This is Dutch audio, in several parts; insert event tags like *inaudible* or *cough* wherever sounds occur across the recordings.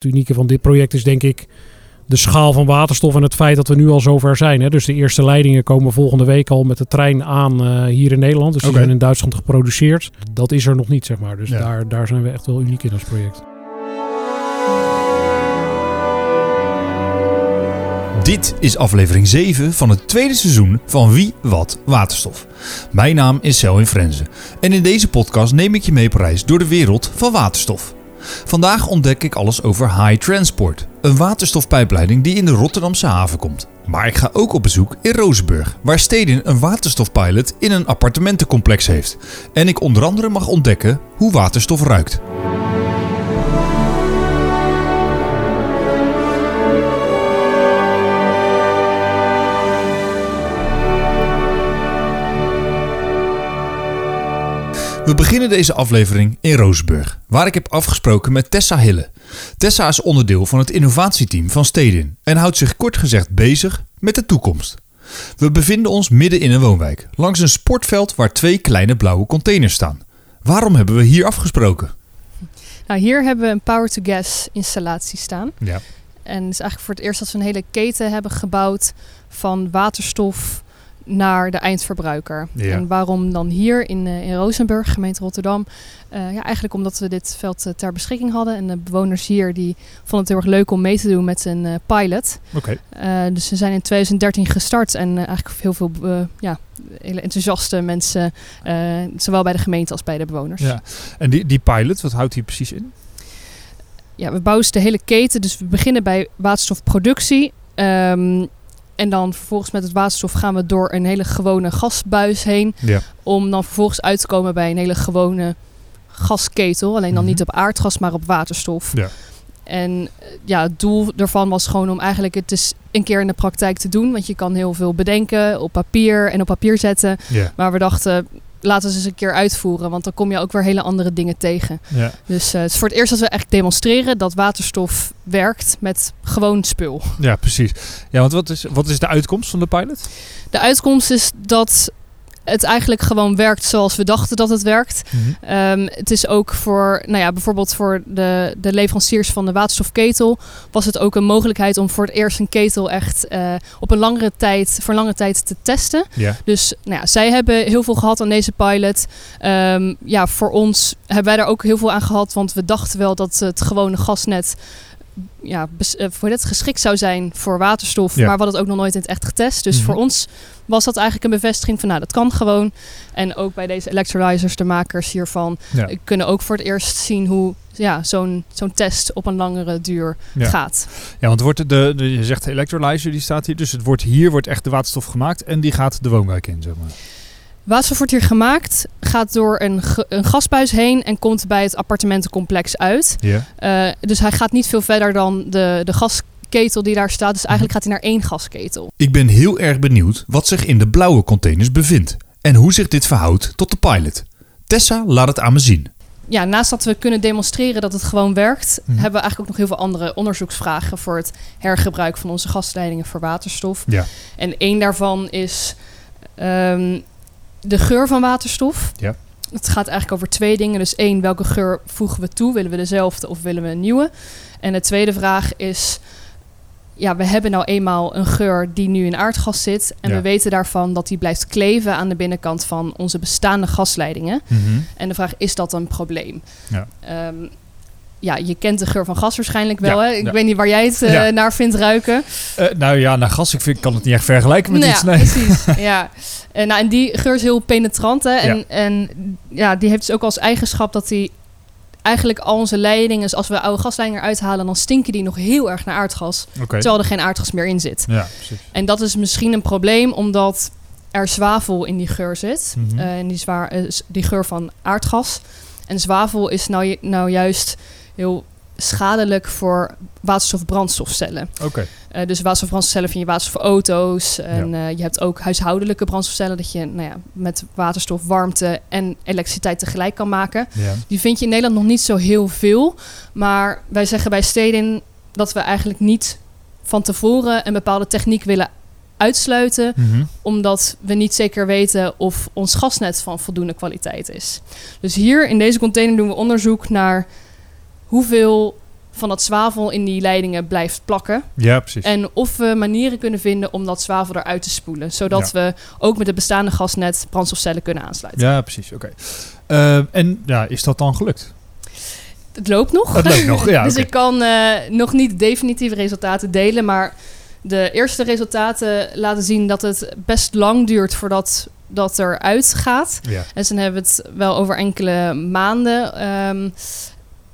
Het unieke van dit project is denk ik de schaal van waterstof en het feit dat we nu al zover zijn. Hè. Dus de eerste leidingen komen volgende week al met de trein aan uh, hier in Nederland. Dus die zijn in Duitsland geproduceerd. Dat is er nog niet, zeg maar. Dus Ja. daar, daar zijn we echt wel uniek in als project. Dit is aflevering 7 van het tweede seizoen van Wie Wat Waterstof. Mijn naam is Selwyn Frenzen en in deze podcast neem ik je mee op reis door de wereld van waterstof. Vandaag ontdek ik alles over High Transport, een waterstofpijpleiding die in de Rotterdamse haven komt. Maar ik ga ook op bezoek in Rozenburg, waar Stedin een waterstofpilot in een appartementencomplex heeft. En ik onder andere mag ontdekken hoe waterstof ruikt. We beginnen deze aflevering in Rozenburg, waar ik heb afgesproken met Tessa Hille. Tessa is onderdeel van het innovatieteam van Stedin en houdt zich kort gezegd bezig met de toekomst. We bevinden ons midden in een woonwijk, langs een sportveld waar twee kleine blauwe containers staan. Waarom hebben we hier afgesproken? Nou, hier hebben we een power-to-gas installatie staan. Ja. En het is eigenlijk voor het eerst dat we een hele keten hebben gebouwd van waterstof naar de eindverbruiker. Ja. En waarom dan hier in, eh, in Rozenburg, gemeente Rotterdam? Eh, ja, eigenlijk omdat we dit veld eh, ter beschikking hadden. En de bewoners hier die vonden het heel erg leuk om mee te doen met een pilot. Oké. Dus we zijn in 2013 gestart en eigenlijk heel veel ja, hele enthousiaste mensen, zowel bij de gemeente als bij de bewoners. Ja. En die, die pilot, wat houdt die precies in? ja, we bouwen dus de hele keten. Dus we beginnen bij waterstofproductie. Ehm, en dan vervolgens met het waterstof gaan we door een hele gewone gasbuis heen. Ja. Om dan vervolgens uit te komen bij een hele gewone gasketel. Alleen dan Mhm. niet op aardgas, maar op waterstof. Ja. En eh, ja, het doel daarvan was gewoon om eigenlijk het dus een keer in de praktijk te doen. Want je kan heel veel bedenken op papier en op papier zetten. Ja. Maar we dachten, laten ze eens een keer uitvoeren. Want dan kom je ook weer hele andere dingen tegen. ja. Dus eh, het is voor het eerst dat we echt demonstreren dat waterstof werkt met gewoon spul. Ja, precies. Ja, want wat is, wat is de uitkomst van de pilot? De uitkomst is dat het eigenlijk gewoon werkt zoals we dachten dat het werkt. Ehm, het is ook voor, nou ja, bijvoorbeeld voor de, de leveranciers van de waterstofketel was het ook een mogelijkheid om voor het eerst een ketel echt eh, op een langere tijd, voor een langere tijd te testen. Dus nou ja, zij hebben heel veel gehad aan deze pilot. Ehm, ja, voor ons hebben wij daar ook heel veel aan gehad, want we dachten wel dat het gewone gasnet ja, bes- eh, voor dit geschikt zou zijn voor waterstof, Ja. maar we hadden het ook nog nooit in het echt getest. Dus Mhm. voor ons was dat eigenlijk een bevestiging van, nou, dat kan gewoon. En ook bij deze electrolyzers, de makers hiervan, Ja. eh, kunnen ook voor het eerst zien hoe ja, zo'n zo'n test op een langere duur Ja. gaat. Ja, want wordt de, de, je zegt de electrolyzer, die staat hier. Dus het wordt hier wordt echt de waterstof gemaakt en die gaat de woonwijk in, zeg maar. Waterstof wordt hier gemaakt, gaat door een, een gasbuis heen en komt bij het appartementencomplex uit. Eh, dus hij gaat niet veel verder dan de, de gasketel die daar staat. Dus eigenlijk gaat hij naar één gasketel. Ik ben heel erg benieuwd wat zich in de blauwe containers bevindt. En hoe zich dit verhoudt tot de pilot. Tessa laat het aan me zien. Ja, naast dat we kunnen demonstreren dat het gewoon werkt, Mhm. hebben we eigenlijk ook nog heel veel andere onderzoeksvragen voor het hergebruik van onze gasleidingen voor waterstof. Ja. En één daarvan is ehm, de geur van waterstof. Ja. Het gaat eigenlijk over twee dingen. Dus één, welke geur voegen we toe? Willen we dezelfde of willen we een nieuwe? En de tweede vraag is, ja, we hebben nou eenmaal een geur die nu in aardgas zit. En Ja. we weten daarvan dat die blijft kleven aan de binnenkant van onze bestaande gasleidingen. En de vraag, is dat een probleem? Ja. Ehm, ja, je kent de geur van gas waarschijnlijk wel. Ja, hè? Ik ja. weet niet waar jij het eh, Ja. naar vindt ruiken. Eh, nou ja, naar gas, ik vind, kan het niet echt vergelijken met Nou iets. ja, Nee. precies. *laughs* ja. En, nou, en die geur is heel penetrant. Hè? En, en ja, die heeft dus ook als eigenschap dat die eigenlijk al onze leidingen, dus als we oude gasleidingen eruit halen, dan stinken die nog heel erg naar aardgas. Terwijl er geen aardgas meer in zit. Ja, precies. En dat is misschien een probleem, omdat er zwavel in die geur zit. Eh, en die, zwaar, eh, die geur van aardgas. En zwavel is nou, nou juist heel schadelijk voor waterstof-brandstofcellen. Oké. Eh, dus waterstofbrandstofcellen vind je waterstof voor auto's. En eh, je hebt ook huishoudelijke brandstofcellen... dat je nou ja, met waterstof, warmte en elektriciteit tegelijk kan maken. Ja. Die vind je in Nederland nog niet zo heel veel. Maar wij zeggen bij Stedin dat we eigenlijk niet van tevoren... een bepaalde techniek willen uitsluiten... Mhm. omdat we niet zeker weten of ons gasnet van voldoende kwaliteit is. Dus hier in deze container doen we onderzoek naar hoeveel van dat zwavel in die leidingen blijft plakken. Ja, precies. En of we manieren kunnen vinden om dat zwavel eruit te spoelen. Zodat we ook met het bestaande gasnet brandstofcellen kunnen aansluiten. Ja, precies. Oké. Eh, en ja, is dat dan gelukt? Het loopt nog. Het loopt nog, ja. *laughs* dus ik kan eh, nog niet definitieve resultaten delen. Maar de eerste resultaten laten zien dat het best lang duurt voordat dat eruit gaat. Ja. En dan hebben we het wel over enkele maanden. Ehm,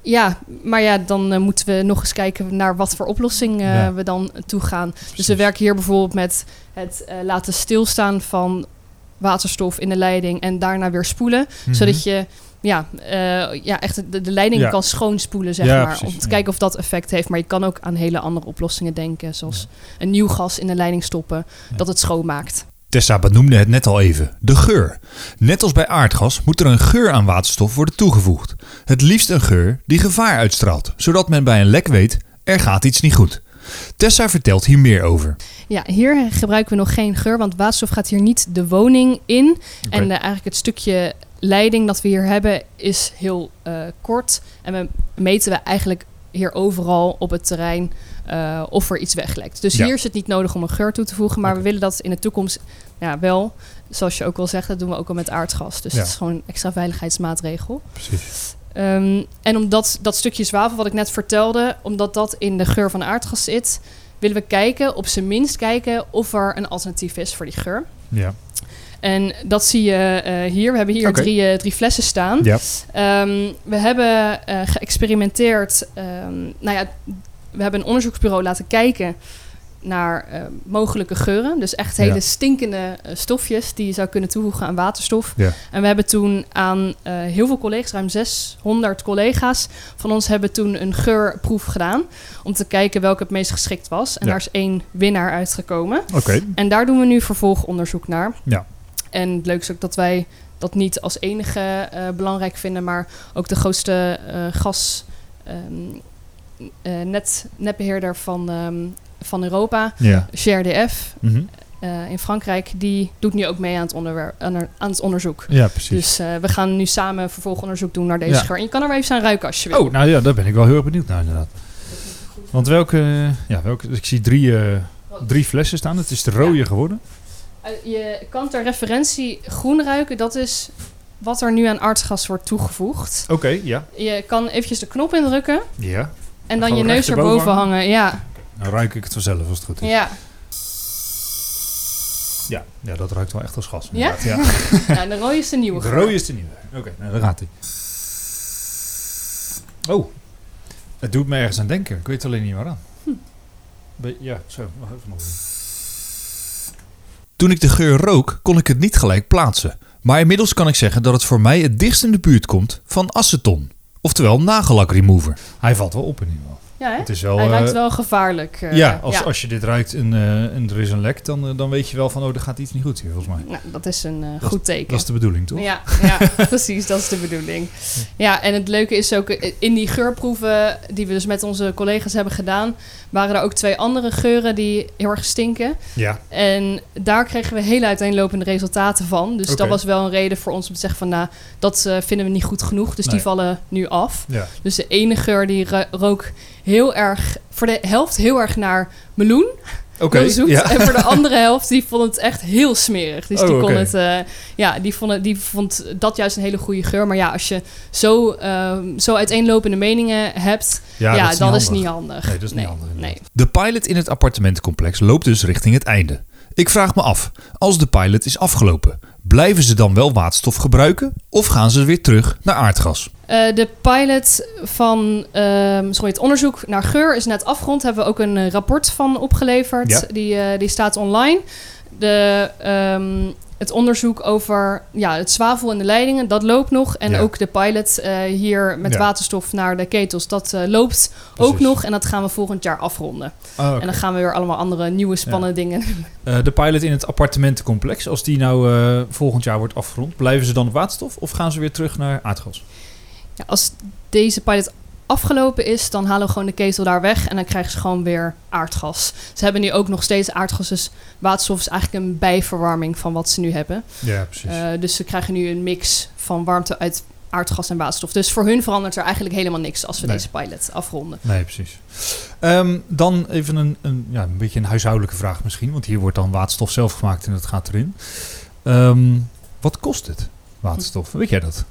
ja, maar ja, dan eh, moeten we nog eens kijken naar wat voor oplossing eh, Ja. we dan toegaan. Dus Precies. we werken hier bijvoorbeeld met het eh, laten stilstaan van waterstof in de leiding en daarna weer spoelen. Mhm. Zodat je ja, ja, echt de, de leiding Ja. kan schoonspoelen, zeg Ja, maar. precies, om te kijken of dat effect heeft. Maar je kan ook aan hele andere oplossingen denken. Zoals een nieuw gas in de leiding stoppen, dat het schoonmaakt. Tessa benoemde het net al even, de geur. Net als bij aardgas moet er een geur aan waterstof worden toegevoegd. Het liefst een geur die gevaar uitstraalt, zodat men bij een lek weet, er gaat iets niet goed. Tessa vertelt hier meer over. Ja, hier gebruiken we nog geen geur, want waterstof gaat hier niet de woning in. En eh, eigenlijk het stukje leiding dat we hier hebben is heel eh, kort. En we meten we eigenlijk hier overal op het terrein eh, of er iets weglekt. Dus Ja. hier is het niet nodig om een geur toe te voegen. Maar we willen dat in de toekomst ja, wel. Zoals je ook al zegt, dat doen we ook al met aardgas. Dus Ja. het is gewoon een extra veiligheidsmaatregel. Precies. Ehm, en omdat dat stukje zwavel wat ik net vertelde, omdat dat in de geur van aardgas zit, willen we kijken, op zijn minst kijken, of er een alternatief is voor die geur. Ja. En dat zie je eh, hier. We hebben hier drie, eh, drie flessen staan. Ja. Ehm, we hebben eh, geëxperimenteerd. ehm, nou ja, we hebben een onderzoeksbureau laten kijken naar mogelijke geuren. Dus echt hele Ja. stinkende stofjes die je zou kunnen toevoegen aan waterstof. Ja. En we hebben toen aan heel veel collega's, ruim 600 collega's van ons, hebben toen een geurproef gedaan. Om te kijken welke het meest geschikt was. En daar is één winnaar uitgekomen. Oké. En daar doen we nu vervolgonderzoek naar. Ja. En het leukste is ook dat wij dat niet als enige eh, belangrijk vinden, maar ook de grootste eh, gas ehm, eh, net, netbeheerder van, ehm, van Europa, Ja. GRDF Mhm. eh, in Frankrijk, die doet nu ook mee aan het, aan er- aan het onderzoek. Ja, precies. Dus eh, we gaan nu samen vervolgonderzoek doen naar deze Ja. geur. En je kan er wel even aan ruiken als je wil. Oh, nou ja, daar ben ik wel heel erg benieuwd naar inderdaad. Want welke, ja, welke, ik zie drie, eh, drie flessen staan. Het is de rode Ja. geworden. Eh, je kan ter referentie groen ruiken. Dat is wat er nu aan aardgas wordt toegevoegd. Oké, ja. Je kan eventjes de knop indrukken Ja. en dan Gewoon je neus erboven hangen. Ja, Dan ruik ik het vanzelf als het goed is. ja. Ja, ja dat ruikt wel echt als gas. Ja? ja. *laughs* Nou, de rode is de nieuwe De rode is de nieuwe. Oké, nou, daar gaat hij. Oh, het doet me ergens aan denken. Ik weet alleen niet waaraan. Hm. Ja, zo. Wacht even nog. Toen ik de geur rook, kon ik het niet gelijk plaatsen. Maar inmiddels kan ik zeggen dat het voor mij het dichtst in de buurt komt van aceton. Oftewel nagellak remover. Hij valt wel op in ieder geval. Ja, hè? Het is wel... Hij eh, ruikt wel gevaarlijk. eh, ja, als, als je dit ruikt en, eh, en er is een lek, dan, eh, dan weet je wel van... Oh, er gaat iets niet goed hier, volgens mij. Nou, dat is een eh, Dat goed teken. Dat is de bedoeling, toch? Ja, ja *laughs* precies, dat is de bedoeling. Ja, en het leuke is ook, eh, in die geurproeven die we dus met onze collega's hebben gedaan, waren er ook twee andere geuren die heel erg stinken. Ja. En daar kregen we hele uiteenlopende resultaten van. Dus dat was wel een reden voor ons om te zeggen van, nou, dat eh, vinden we niet goed genoeg. Dus Nee. die vallen nu af. Ja. Dus de ene geur die ro- rook heel erg, voor de helft heel erg naar meloen. Zoet. Ja. En voor de andere helft, die vond het echt heel smerig. Dus Oh, die, kon oké. het, eh, ja, die, vond het, die vond dat juist een hele goede geur. Maar ja, als je zo, ehm, zo uiteenlopende meningen hebt, ja, dat is dan niet is handig. niet handig. Nee, dat is niet handig. Nee. De pilot in het appartementencomplex loopt dus richting het einde. Ik vraag me af, als de pilot is afgelopen, blijven ze dan wel waterstof gebruiken of gaan ze weer terug naar aardgas? Eh, de pilot van ehm, sorry, het onderzoek naar geur is net afgerond. Hebben we ook een eh, rapport van opgeleverd. Ja. Die, eh, die staat online. De, ehm, het onderzoek over ja, het zwavel in de leidingen, dat loopt nog. En Ja. ook de pilot eh, hier met Ja. waterstof naar de ketels, dat eh, loopt ook nog. En dat gaan we volgend jaar afronden. Oh, En dan gaan we weer allemaal andere nieuwe spannende dingen Eh, de pilot in het appartementencomplex, als die nou volgend jaar wordt afgerond, blijven ze dan op waterstof of gaan ze weer terug naar aardgas? Ja, als deze pilot afgelopen is, dan halen we gewoon de ketel daar weg en dan krijgen ze gewoon weer aardgas. Ze hebben nu ook nog steeds aardgas, dus waterstof is eigenlijk een bijverwarming van wat ze nu hebben. Ja, precies. Eh, dus ze krijgen nu een mix van warmte uit aardgas en waterstof. Dus voor hun verandert er eigenlijk helemaal niks als we Nee. deze pilot afronden. Nee, precies. Ehm, dan even een, een, ja, een beetje een huishoudelijke vraag misschien. Want hier wordt dan waterstof zelf gemaakt en dat gaat erin. Ehm, wat kost het, waterstof? Weet jij dat?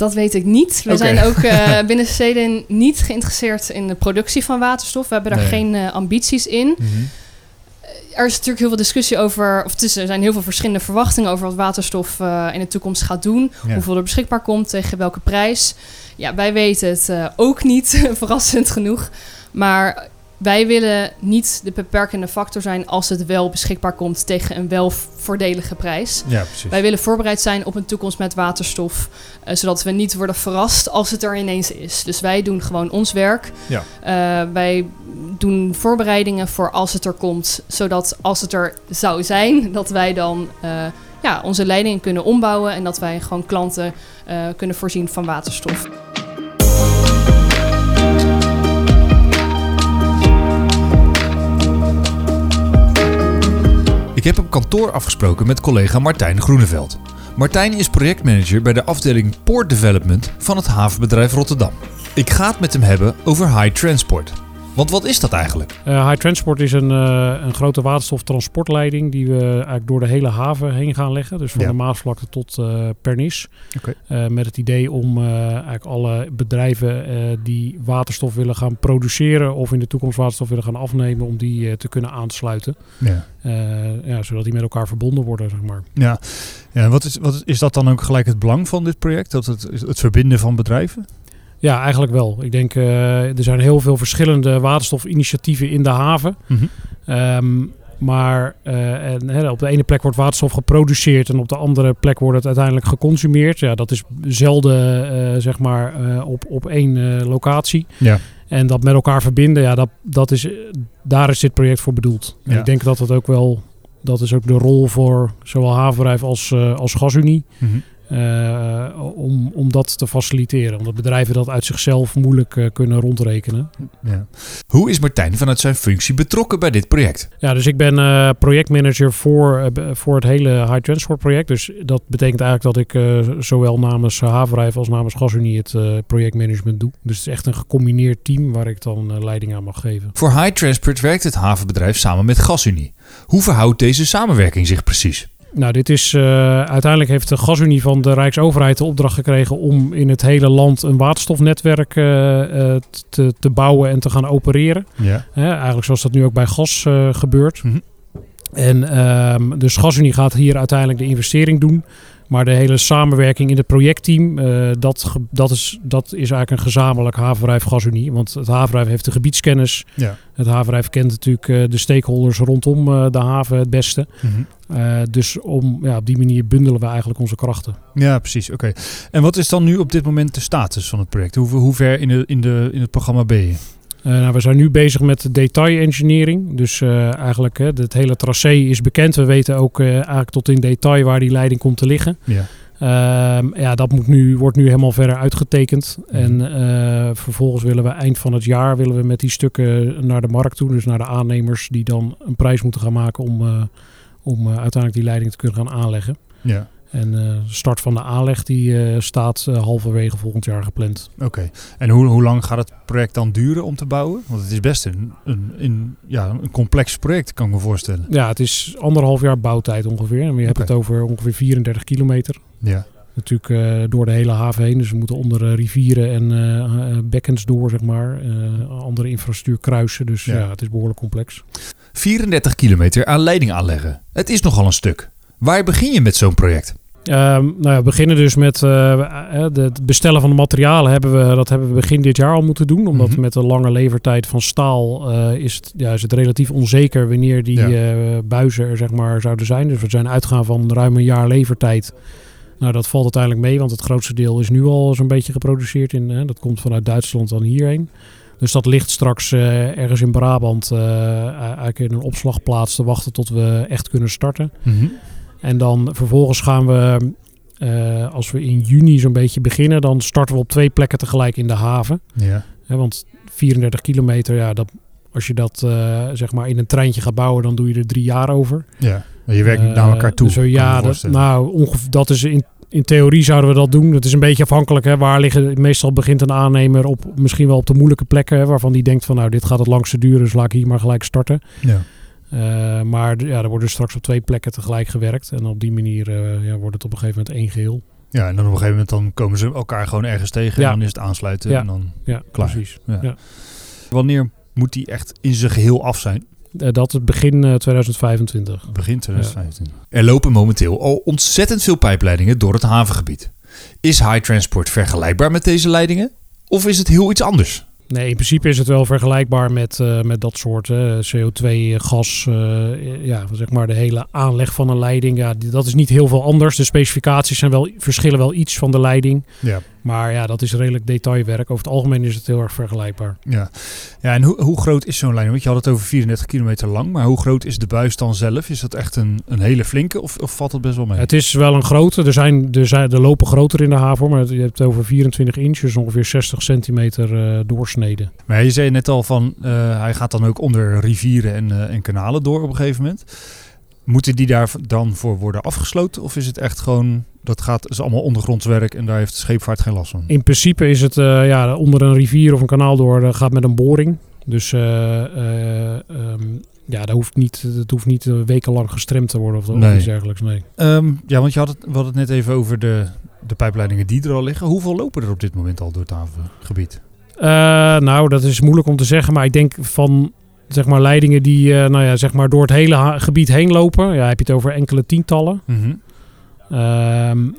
Dat weet ik niet. We zijn ook eh, *laughs* binnen Steden niet geïnteresseerd in de productie van waterstof. We hebben daar Nee. geen eh, ambities in. Er is natuurlijk heel veel discussie over, of tussen, er zijn heel veel verschillende verwachtingen over wat waterstof eh, in de toekomst gaat doen. Ja. Hoeveel er beschikbaar komt, tegen welke prijs. Ja, wij weten het ook niet, *laughs* verrassend genoeg. Maar wij willen niet de beperkende factor zijn als het wel beschikbaar komt tegen een wel voordelige prijs. Ja, precies. Wij willen voorbereid zijn op een toekomst met waterstof, eh, zodat we niet worden verrast als het er ineens is. Dus wij doen gewoon ons werk. Ja. Eh, wij doen voorbereidingen voor als het er komt, zodat als het er zou zijn, dat wij dan eh, ja, onze leidingen kunnen ombouwen en dat wij gewoon klanten kunnen voorzien van waterstof. Ik heb op kantoor afgesproken met collega Martijn Groeneveld. Martijn is projectmanager bij de afdeling Port Development van het havenbedrijf Rotterdam. Ik ga het met hem hebben over high transport. Want wat is dat eigenlijk? Eh, High Transport is een, eh, een grote waterstoftransportleiding die we eigenlijk door de hele haven heen gaan leggen. Dus van Ja. de Maasvlakte tot eh, Pernis. Met het idee om eigenlijk alle bedrijven die waterstof willen gaan produceren of in de toekomst waterstof willen gaan afnemen, om die te kunnen aansluiten. Ja. Ja, zodat die met elkaar verbonden worden, zeg maar. Ja, ja wat, is, wat is dat dan ook gelijk het belang van dit project? Dat het, het verbinden van bedrijven? Ja, eigenlijk wel. Ik denk, eh, er zijn heel veel verschillende waterstofinitiatieven in de haven. Ehm, maar eh, en, hè, op de ene plek wordt waterstof geproduceerd en op de andere plek wordt het uiteindelijk geconsumeerd. Ja, dat is zelden eh, zeg maar op, op één locatie. Ja. En dat met elkaar verbinden, ja, dat, dat is, daar is dit project voor bedoeld. En ik denk dat het ook wel, dat is ook de rol voor zowel havenbedrijf als, als gasunie. eh, om, om dat te faciliteren. Omdat bedrijven dat uit zichzelf moeilijk eh, kunnen rondrekenen. Ja. Hoe is Martijn vanuit zijn functie betrokken bij dit project? Ja, dus ik ben eh, projectmanager voor, eh, voor het hele High Transport project. Dus dat betekent eigenlijk dat ik eh, zowel namens Havenrijf als namens GasUnie het eh, projectmanagement doe. Dus het is echt een gecombineerd team waar ik dan eh, leiding aan mag geven. Voor High Transport werkt het havenbedrijf samen met GasUnie. Hoe verhoudt deze samenwerking zich precies? Nou, dit is eh, uiteindelijk heeft de GasUnie van de Rijksoverheid de opdracht gekregen om in het hele land een waterstofnetwerk eh, eh, te, te bouwen en te gaan opereren. Ja. Eigenlijk zoals dat nu ook bij gas gebeurt. Mhm. En ehm dus GasUnie gaat hier uiteindelijk de investering doen. Maar de hele samenwerking in het projectteam, eh, dat, dat, is, dat is eigenlijk een gezamenlijk havenbedrijf GasUnie. Want het havenbedrijf heeft de gebiedskennis. Ja. Het havenbedrijf kent natuurlijk eh, de stakeholders rondom eh, de haven het beste. Eh, dus om, ja, op die manier bundelen we eigenlijk onze krachten. Ja, precies. Oké. En wat is dan nu op dit moment de status van het project? Hoe, hoe ver in, de, in, de, in het programma ben je? Eh, nou, we zijn nu bezig met de detail engineering. Dus eh, eigenlijk hè, het hele tracé is bekend. We weten ook eh, eigenlijk tot in detail waar die leiding komt te liggen. Ja. Ehm, ja, dat moet nu, wordt nu helemaal verder uitgetekend. En eh, vervolgens willen we eind van het jaar willen we met die stukken naar de markt toe. Dus naar de aannemers die dan een prijs moeten gaan maken om, om uiteindelijk die leiding te kunnen gaan aanleggen. Ja. En eh, de start van de aanleg die eh, staat eh, halverwege volgend jaar gepland. Oké. En hoe, hoe lang gaat het project dan duren om te bouwen? Want het is best een, een, een, ja, een complex project, kan ik me voorstellen. Ja, het is anderhalf jaar bouwtijd ongeveer. En hebt Oké. het over ongeveer 34 kilometer. Ja. Natuurlijk door de hele haven heen. Dus we moeten onder rivieren en eh, bekkens door, zeg maar. Andere infrastructuur kruisen. Dus Ja. ja. het is behoorlijk complex. 34 kilometer aan leiding aanleggen. Het is nogal een stuk. Waar begin je met zo'n project? Ehm, nou ja, we beginnen dus met eh, eh, het bestellen van de materialen. Hebben we, dat hebben we begin dit jaar al moeten doen. Omdat Mhm. met de lange levertijd van staal eh, is, het, ja, is het relatief onzeker wanneer die Ja. buizen er zeg maar, zouden zijn. Dus we zijn uitgegaan van ruim een jaar levertijd. Nou, dat valt uiteindelijk mee, want het grootste deel is nu al zo'n beetje geproduceerd. In, dat komt vanuit Duitsland dan hierheen. Dus dat ligt straks ergens in Brabant eigenlijk in een opslagplaats te wachten tot we echt kunnen starten. En dan vervolgens gaan we, eh, als we in juni zo'n beetje beginnen, dan starten we op twee plekken tegelijk in de haven. Ja. Want 34 kilometer, ja, dat, als je dat eh, zeg maar in een treintje gaat bouwen, dan doe je er drie jaar over. Ja. Maar je werkt naar elkaar toe. eh, ik me ja, dat, nou, ongeveer, dat is in, in theorie zouden we dat doen. Het is een beetje afhankelijk. Hè, waar liggen, meestal begint een aannemer op misschien wel op de moeilijke plekken. Hè, waarvan die denkt van nou dit gaat het langste duren. Dus laat ik hier maar gelijk starten. Ja. Uh, maar ja, er wordt dus straks op twee plekken tegelijk gewerkt. En op die manier uh, ja, wordt het op een gegeven moment één geheel. Ja, en dan op een gegeven moment dan komen ze elkaar gewoon ergens tegen. Ja. En dan is het aansluiten ja. en dan ja, klaar. Precies. Ja. Wanneer moet die echt in zijn geheel af zijn? Uh, dat het begin 2025. Begin 2025. Er lopen momenteel al ontzettend veel pijpleidingen door het havengebied. Is high transport vergelijkbaar met deze leidingen? Of is het heel iets anders? Nee, in principe is het wel vergelijkbaar met, uh, met dat soort uh, CO2, gas. Uh, ja, zeg maar de hele aanleg van een leiding. Ja, dat is niet heel veel anders. De specificaties zijn wel, verschillen wel iets van de leiding. Ja. Maar ja, dat is redelijk detailwerk. Over het algemeen is het heel erg vergelijkbaar. Ja, ja en hoe, hoe groot is zo'n leiding? Want je had het over 34 kilometer lang. Maar hoe groot is de buis dan zelf? Is dat echt een, een hele flinke of, of valt het best wel mee? Het is wel een grote. Er, zijn, er, zijn, er lopen groter in de haven. Maar je hebt het over 24 inch. Dus ongeveer 60 centimeter uh, doorsneden. Maar je zei net al van... Uh, hij gaat dan ook onder rivieren en, uh, en kanalen door op een gegeven moment. Moeten die daar dan voor worden afgesloten? Of is het echt gewoon, dat gaat, is allemaal ondergronds werk en daar heeft de scheepvaart geen last van? In principe is het uh, ja, onder een rivier of een kanaal door, uh, gaat met een boring. Dus uh, um, ja, dat hoeft niet, dat hoeft niet wekenlang gestremd te worden of, nee. iets dergelijks. Nee. Um, ja, want je had het, we hadden het net even over de, de pijpleidingen die er al liggen. Hoeveel lopen er op dit moment al door het havengebied? nou, dat is moeilijk om te zeggen, maar ik denk van zeg maar leidingen die uh, nou ja, zeg maar door het hele gebied heen lopen. Ja, heb je het over enkele tientallen. Mm -hmm. um,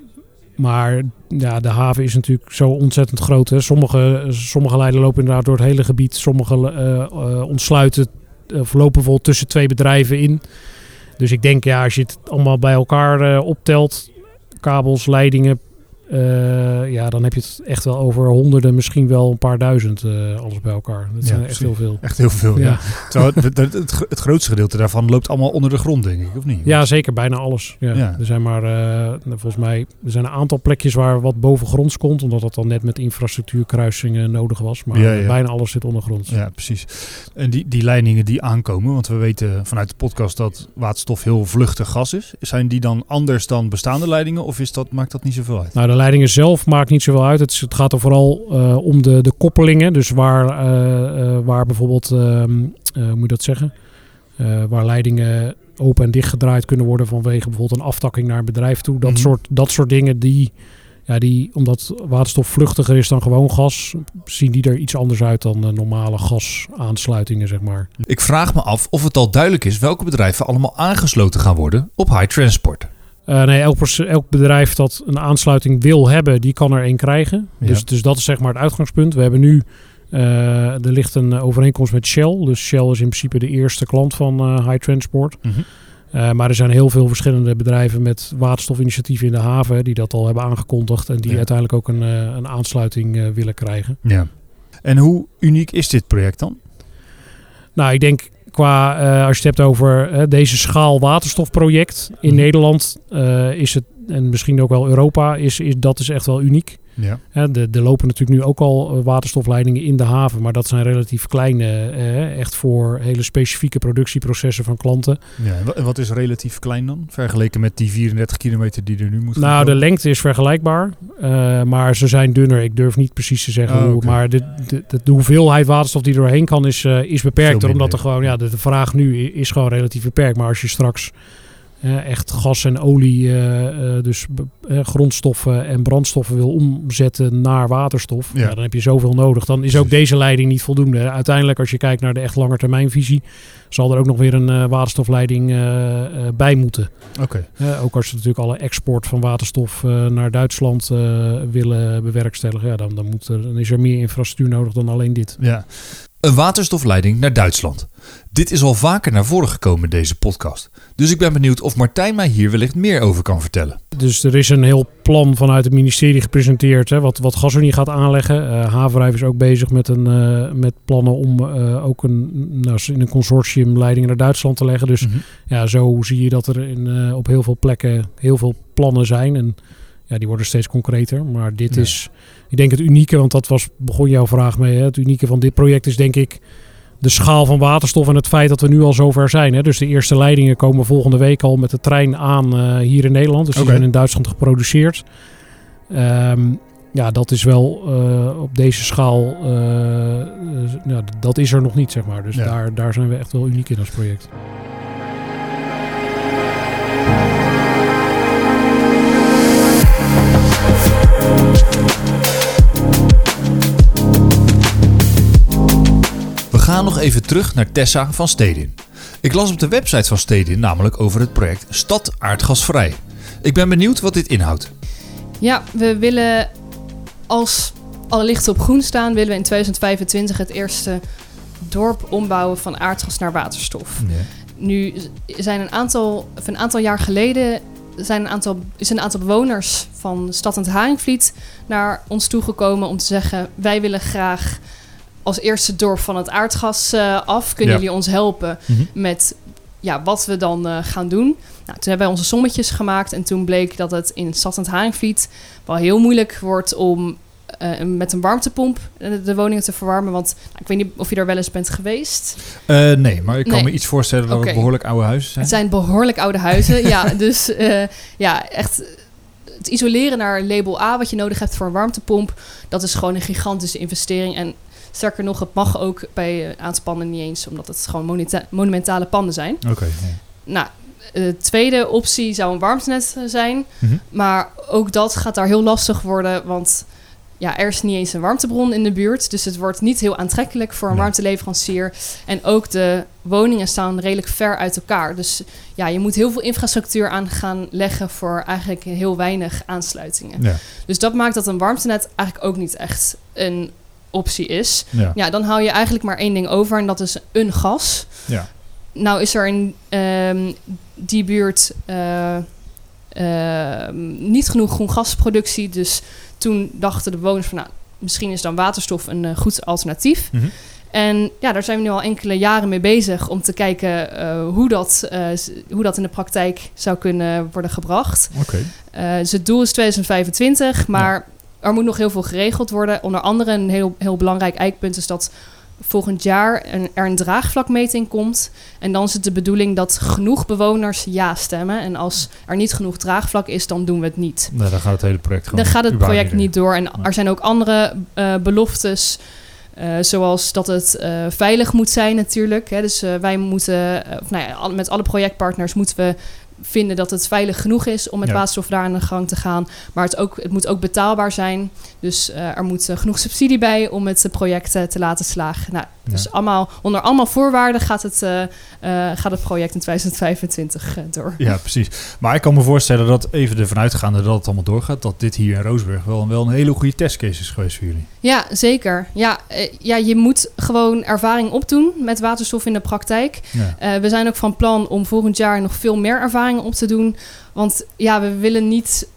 maar ja, de haven is natuurlijk zo ontzettend groot. Hè. Sommige, sommige leidingen lopen inderdaad door het hele gebied. Sommige uh, uh, ontsluiten of lopen bijvoorbeeld tussen twee bedrijven in. Dus ik denk, ja, als je het allemaal bij elkaar optelt, kabels, leidingen, uh, ja, dan heb je het echt wel over honderden, misschien wel een paar duizend, uh, alles bij elkaar. Dat zijn echt heel veel. Echt heel veel, ja. ja. Het, het, het, het, grootste gedeelte daarvan loopt allemaal onder de grond, denk ik, of niet? Ja, zeker, bijna alles. Ja. Ja. Er zijn maar, uh, volgens mij, er zijn een aantal plekjes waar wat bovengronds komt, omdat dat dan net met infrastructuurkruisingen nodig was. Maar bijna alles zit ondergronds. Ja, precies. En die, die leidingen die aankomen, want we weten vanuit de podcast dat waterstof heel vluchtig gas is. Zijn die dan anders dan bestaande leidingen of is dat, maakt dat niet zoveel uit? Nou, de leidingen zelf maakt niet zoveel uit. Het, het gaat er vooral eh, om de, de koppelingen. Dus waar, eh, eh, waar bijvoorbeeld, ehm, eh, hoe moet je dat zeggen? Waar leidingen open en dicht gedraaid kunnen worden vanwege bijvoorbeeld een aftakking naar een bedrijf toe. Dat, Mhm. soort, dat soort dingen die, ja, die, omdat waterstof vluchtiger is dan gewoon gas, zien die er iets anders uit dan normale gasaansluitingen, zeg maar. Ik vraag me af of het al duidelijk is welke bedrijven allemaal aangesloten gaan worden op high transport. Eh, nee, elk, elk bedrijf dat een aansluiting wil hebben, die kan er één krijgen. Ja. Dus, dus dat is zeg maar het uitgangspunt. We hebben nu, eh, er ligt een overeenkomst met Shell. Dus Shell is in principe de eerste klant van eh, High Transport. Eh, maar er zijn heel veel verschillende bedrijven met waterstofinitiatieven in de haven die dat al hebben aangekondigd. En die Ja. uiteindelijk ook een, eh, een aansluiting eh, willen krijgen. Ja. En hoe uniek is dit project dan? Nou, ik denk qua, eh, als je het hebt over eh, deze schaal waterstofproject in Mhm. Nederland, eh, is het, en misschien ook wel Europa, is, is, dat is echt wel uniek. Ja. Er lopen natuurlijk nu ook al eh, waterstofleidingen in de haven, maar dat zijn relatief kleine, eh, echt voor hele specifieke productieprocessen van klanten. ja. en wa- En wat is relatief klein dan? Vergeleken met die 34 kilometer die er nu moet Nou, de lengte is vergelijkbaar, eh, maar ze zijn dunner. Ik durf niet precies te zeggen Oh, hoe, maar de, de, hoeveelheid waterstof die er doorheen kan is, eh, is beperkter, omdat er gewoon, ja, de, de vraag nu is gewoon relatief beperkt. Maar als je straks echt gas en olie, eh, eh, dus eh, grondstoffen en brandstoffen wil omzetten naar waterstof, Ja. dan heb je zoveel nodig. Dan is ook deze leiding niet voldoende. Uiteindelijk, als je kijkt naar de echt langetermijnvisie, zal er ook nog weer een waterstofleiding bij moeten. Oké. Ook als ze natuurlijk alle export van waterstof naar Duitsland willen bewerkstelligen, ja, dan, dan, moet er, dan is er meer infrastructuur nodig dan alleen dit. Ja. Een waterstofleiding naar Duitsland. Dit is al vaker naar voren gekomen in deze podcast. Dus ik ben benieuwd of Martijn mij hier wellicht meer over kan vertellen. Dus er is een heel plan vanuit het ministerie gepresenteerd hè, wat, wat GasUnie gaat aanleggen. Havenrijf is ook bezig met, een, eh, met plannen om eh, ook een, nou, in een consortium leidingen naar Duitsland te leggen. Dus ja, zo zie je dat er in, op heel veel plekken heel veel plannen zijn. En ja, die worden steeds concreter. Maar dit Ja. is, ik denk het unieke, want dat was, begon jouw vraag mee. Hè? Het unieke van dit project is denk ik de schaal van waterstof en het feit dat we nu al zover zijn. Hè. Dus de eerste leidingen komen volgende week al met de trein aan uh, hier in Nederland. Dus die zijn in Duitsland geproduceerd. Ehm, ja, dat is wel eh, op deze schaal, eh, eh, nou, dat is er nog niet, zeg maar. Dus Ja. daar, daar zijn we echt wel uniek in als project. Gaan nog even terug naar Tessa van Stedin. Ik las op de website van Stedin namelijk over het project Stad Aardgasvrij. Ik ben benieuwd wat dit inhoudt. Ja, we willen als alle lichten op groen staan, willen we in 2025 het eerste dorp ombouwen van aardgas naar waterstof. Nu zijn een aantal, of een aantal jaar geleden zijn een aantal, is een aantal bewoners van Stad en Haringvliet naar ons toegekomen om te zeggen: wij willen graag als eerste dorp van het aardgas eh, af. Kunnen Ja. jullie ons helpen Mhm. met ja, wat we dan eh, gaan doen? Nou, toen hebben wij onze sommetjes gemaakt en toen bleek dat het in Stad en Haringvliet wel heel moeilijk wordt om eh, met een warmtepomp de woningen te verwarmen. Want nou, ik weet niet of je daar wel eens bent geweest. Nee, maar ik kan Nee. me iets voorstellen dat het behoorlijk oude huizen zijn. Het zijn behoorlijk oude huizen. ja, *laughs* dus ja, echt het isoleren naar label A wat je nodig hebt voor een warmtepomp, dat is gewoon een gigantische investering. En sterker nog, het mag ook bij eh, aanspannen niet eens, omdat het gewoon monumentale panden zijn. Oké. ja. Nou, de tweede optie zou een warmtenet eh, zijn. Mhm. Maar ook dat gaat daar heel lastig worden, want ja, er is niet eens een warmtebron in de buurt. Dus het wordt niet heel aantrekkelijk voor een Nee. warmteleverancier. En ook de woningen staan redelijk ver uit elkaar. Dus ja, je moet heel veel infrastructuur aan gaan leggen voor eigenlijk heel weinig aansluitingen. Ja. Dus dat maakt dat een warmtenet eigenlijk ook niet echt een optie is. Ja. Ja, dan hou je eigenlijk maar één ding over en dat is een gas. Ja. Nou is er in ehm, die buurt eh, ehm, niet genoeg groen gasproductie. Dus toen dachten de bewoners van nou, misschien is dan waterstof een eh, goed alternatief. Mhm. En ja, daar zijn we nu al enkele jaren mee bezig om te kijken eh, hoe, dat, hoe dat in de praktijk zou kunnen worden gebracht. Oké. Eh, dus het doel is 2025, maar er moet nog heel veel geregeld worden. Onder andere een heel, heel belangrijk eikpunt is dat volgend jaar een, er een draagvlakmeting komt. En dan is het de bedoeling dat genoeg bewoners ja stemmen. En als er niet genoeg draagvlak is, dan doen we het niet. Nou, dan gaat het hele project gewoon Dan gaat het project niet door. En Nee. er zijn ook andere eh, beloftes. eh, zoals dat het eh, veilig moet zijn natuurlijk. Hè. Dus wij moeten, of nou ja, al- met alle projectpartners moeten we vinden dat het veilig genoeg is om met Ja. waterstof daar aan de gang te gaan. Maar het, ook, het moet ook betaalbaar zijn. Dus eh, er moet eh, genoeg subsidie bij om het eh, project te laten slagen. Nou, dus Ja. allemaal, onder allemaal voorwaarden gaat het, eh, eh, gaat het project in 2025 eh, door. Ja, precies. Maar ik kan me voorstellen dat even ervan uitgaande dat het allemaal doorgaat, dat dit hier in Roosburg wel, wel een hele goede testcase is geweest voor jullie. Ja, zeker. Ja, ja, je moet gewoon ervaring opdoen met waterstof in de praktijk. Ja. We zijn ook van plan om volgend jaar nog veel meer ervaringen op te doen. Want ja, we willen niet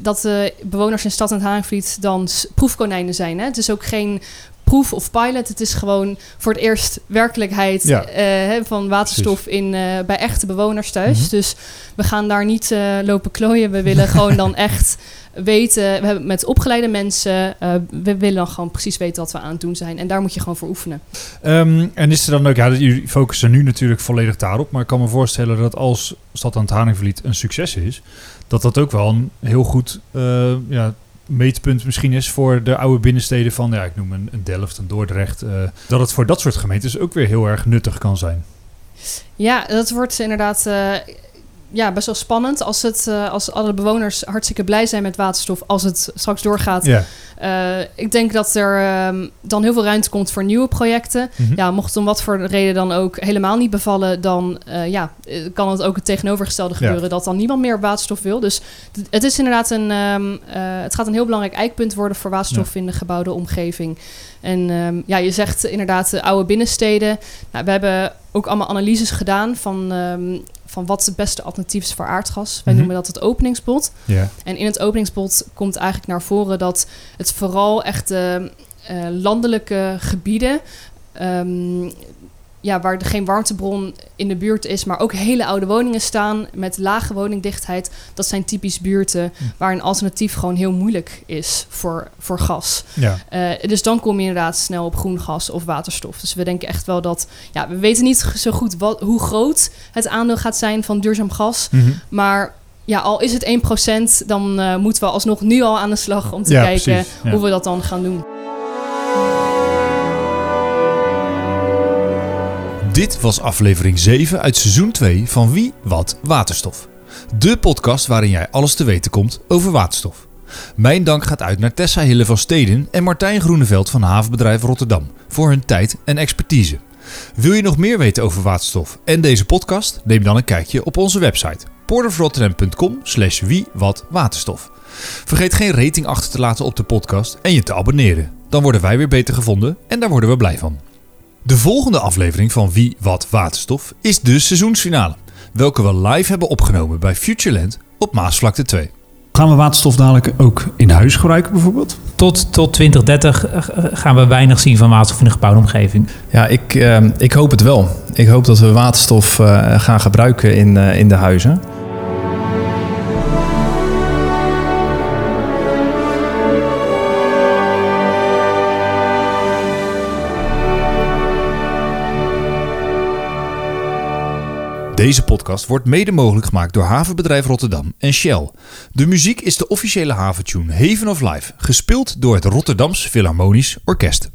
dat de bewoners in Stad en Haringvliet dan proefkonijnen zijn. Hè? Het is ook geen proef of pilot. Het is gewoon voor het eerst werkelijkheid Ja. eh, van waterstof in, eh, bij echte bewoners thuis. Mhm. Dus we gaan daar niet eh, lopen klooien. We willen gewoon *laughs* dan echt weten. We hebben met opgeleide mensen. we willen dan gewoon precies weten wat we aan het doen zijn. En daar moet je gewoon voor oefenen. Ehm, en is er dan ook, ja, jullie focussen nu natuurlijk volledig daarop, maar ik kan me voorstellen dat als Stad aan het Haringvliet een succes is, dat dat ook wel een heel goed eh, ja, meetpunt misschien is voor de oude binnensteden van, ja, ik noem een, Delft, een Dordrecht, eh, dat het voor dat soort gemeentes ook weer heel erg nuttig kan zijn. Ja, dat wordt inderdaad eh, ja, best wel spannend. Als, het, eh, als alle bewoners hartstikke blij zijn met waterstof. Als het straks doorgaat. Ja. Eh, ik denk dat er ehm, dan heel veel ruimte komt voor nieuwe projecten. Mhm. Ja, mocht het om wat voor reden dan ook helemaal niet bevallen, dan eh, ja, kan het ook het tegenovergestelde Ja. gebeuren, dat dan niemand meer waterstof wil. Dus het is inderdaad een, ehm, eh, het gaat een heel belangrijk eikpunt worden voor waterstof in de gebouwde omgeving. En ehm, ja, je zegt inderdaad de oude binnensteden. Nou, we hebben ook allemaal analyses gedaan van, van wat het beste alternatief is voor aardgas. Wij Mhm. noemen dat het openingsbod. Ja. En in het openingsbod komt eigenlijk naar voren dat het vooral echt de eh, landelijke gebieden. ehm, ja, waar er geen warmtebron in de buurt is, maar ook hele oude woningen staan met lage woningdichtheid. Dat zijn typisch buurten waar een alternatief gewoon heel moeilijk is voor, voor gas. Ja. Uh, dus dan kom je inderdaad snel op groen gas of waterstof. Dus we denken echt wel dat, ja, we weten niet zo goed wat, hoe groot het aandeel gaat zijn van duurzaam gas, Mhm. maar ja, al is het 1%, dan uh, moeten we alsnog nu al aan de slag om te Ja, kijken precies, ja. hoe we dat dan gaan doen. Dit was aflevering 7 uit seizoen 2 van Wie, Wat, Waterstof. De podcast waarin jij alles te weten komt over waterstof. Mijn dank gaat uit naar Tessa Hille van Steden en Martijn Groeneveld van Havenbedrijf Rotterdam voor hun tijd en expertise. Wil je nog meer weten over waterstof en deze podcast? Neem dan een kijkje op onze website porterofrotterdam.com slash wie wat waterstof. Vergeet geen rating achter te laten op de podcast en je te abonneren. Dan worden wij weer beter gevonden en daar worden we blij van. De volgende aflevering van Wie Wat Waterstof is de seizoensfinale, welke we live hebben opgenomen bij Futureland op Maasvlakte 2. Gaan we waterstof dadelijk ook in huis gebruiken bijvoorbeeld? Tot, tot 2030 eh, gaan we weinig zien van waterstof in de gebouwde omgeving. Ja, ik, eh, ik hoop het wel. Ik hoop dat we waterstof eh, gaan gebruiken in, eh, in de huizen. Deze podcast wordt mede mogelijk gemaakt door Havenbedrijf Rotterdam en Shell. De muziek is de officiële haventune Haven of Life, gespeeld door het Rotterdams Philharmonisch Orkest.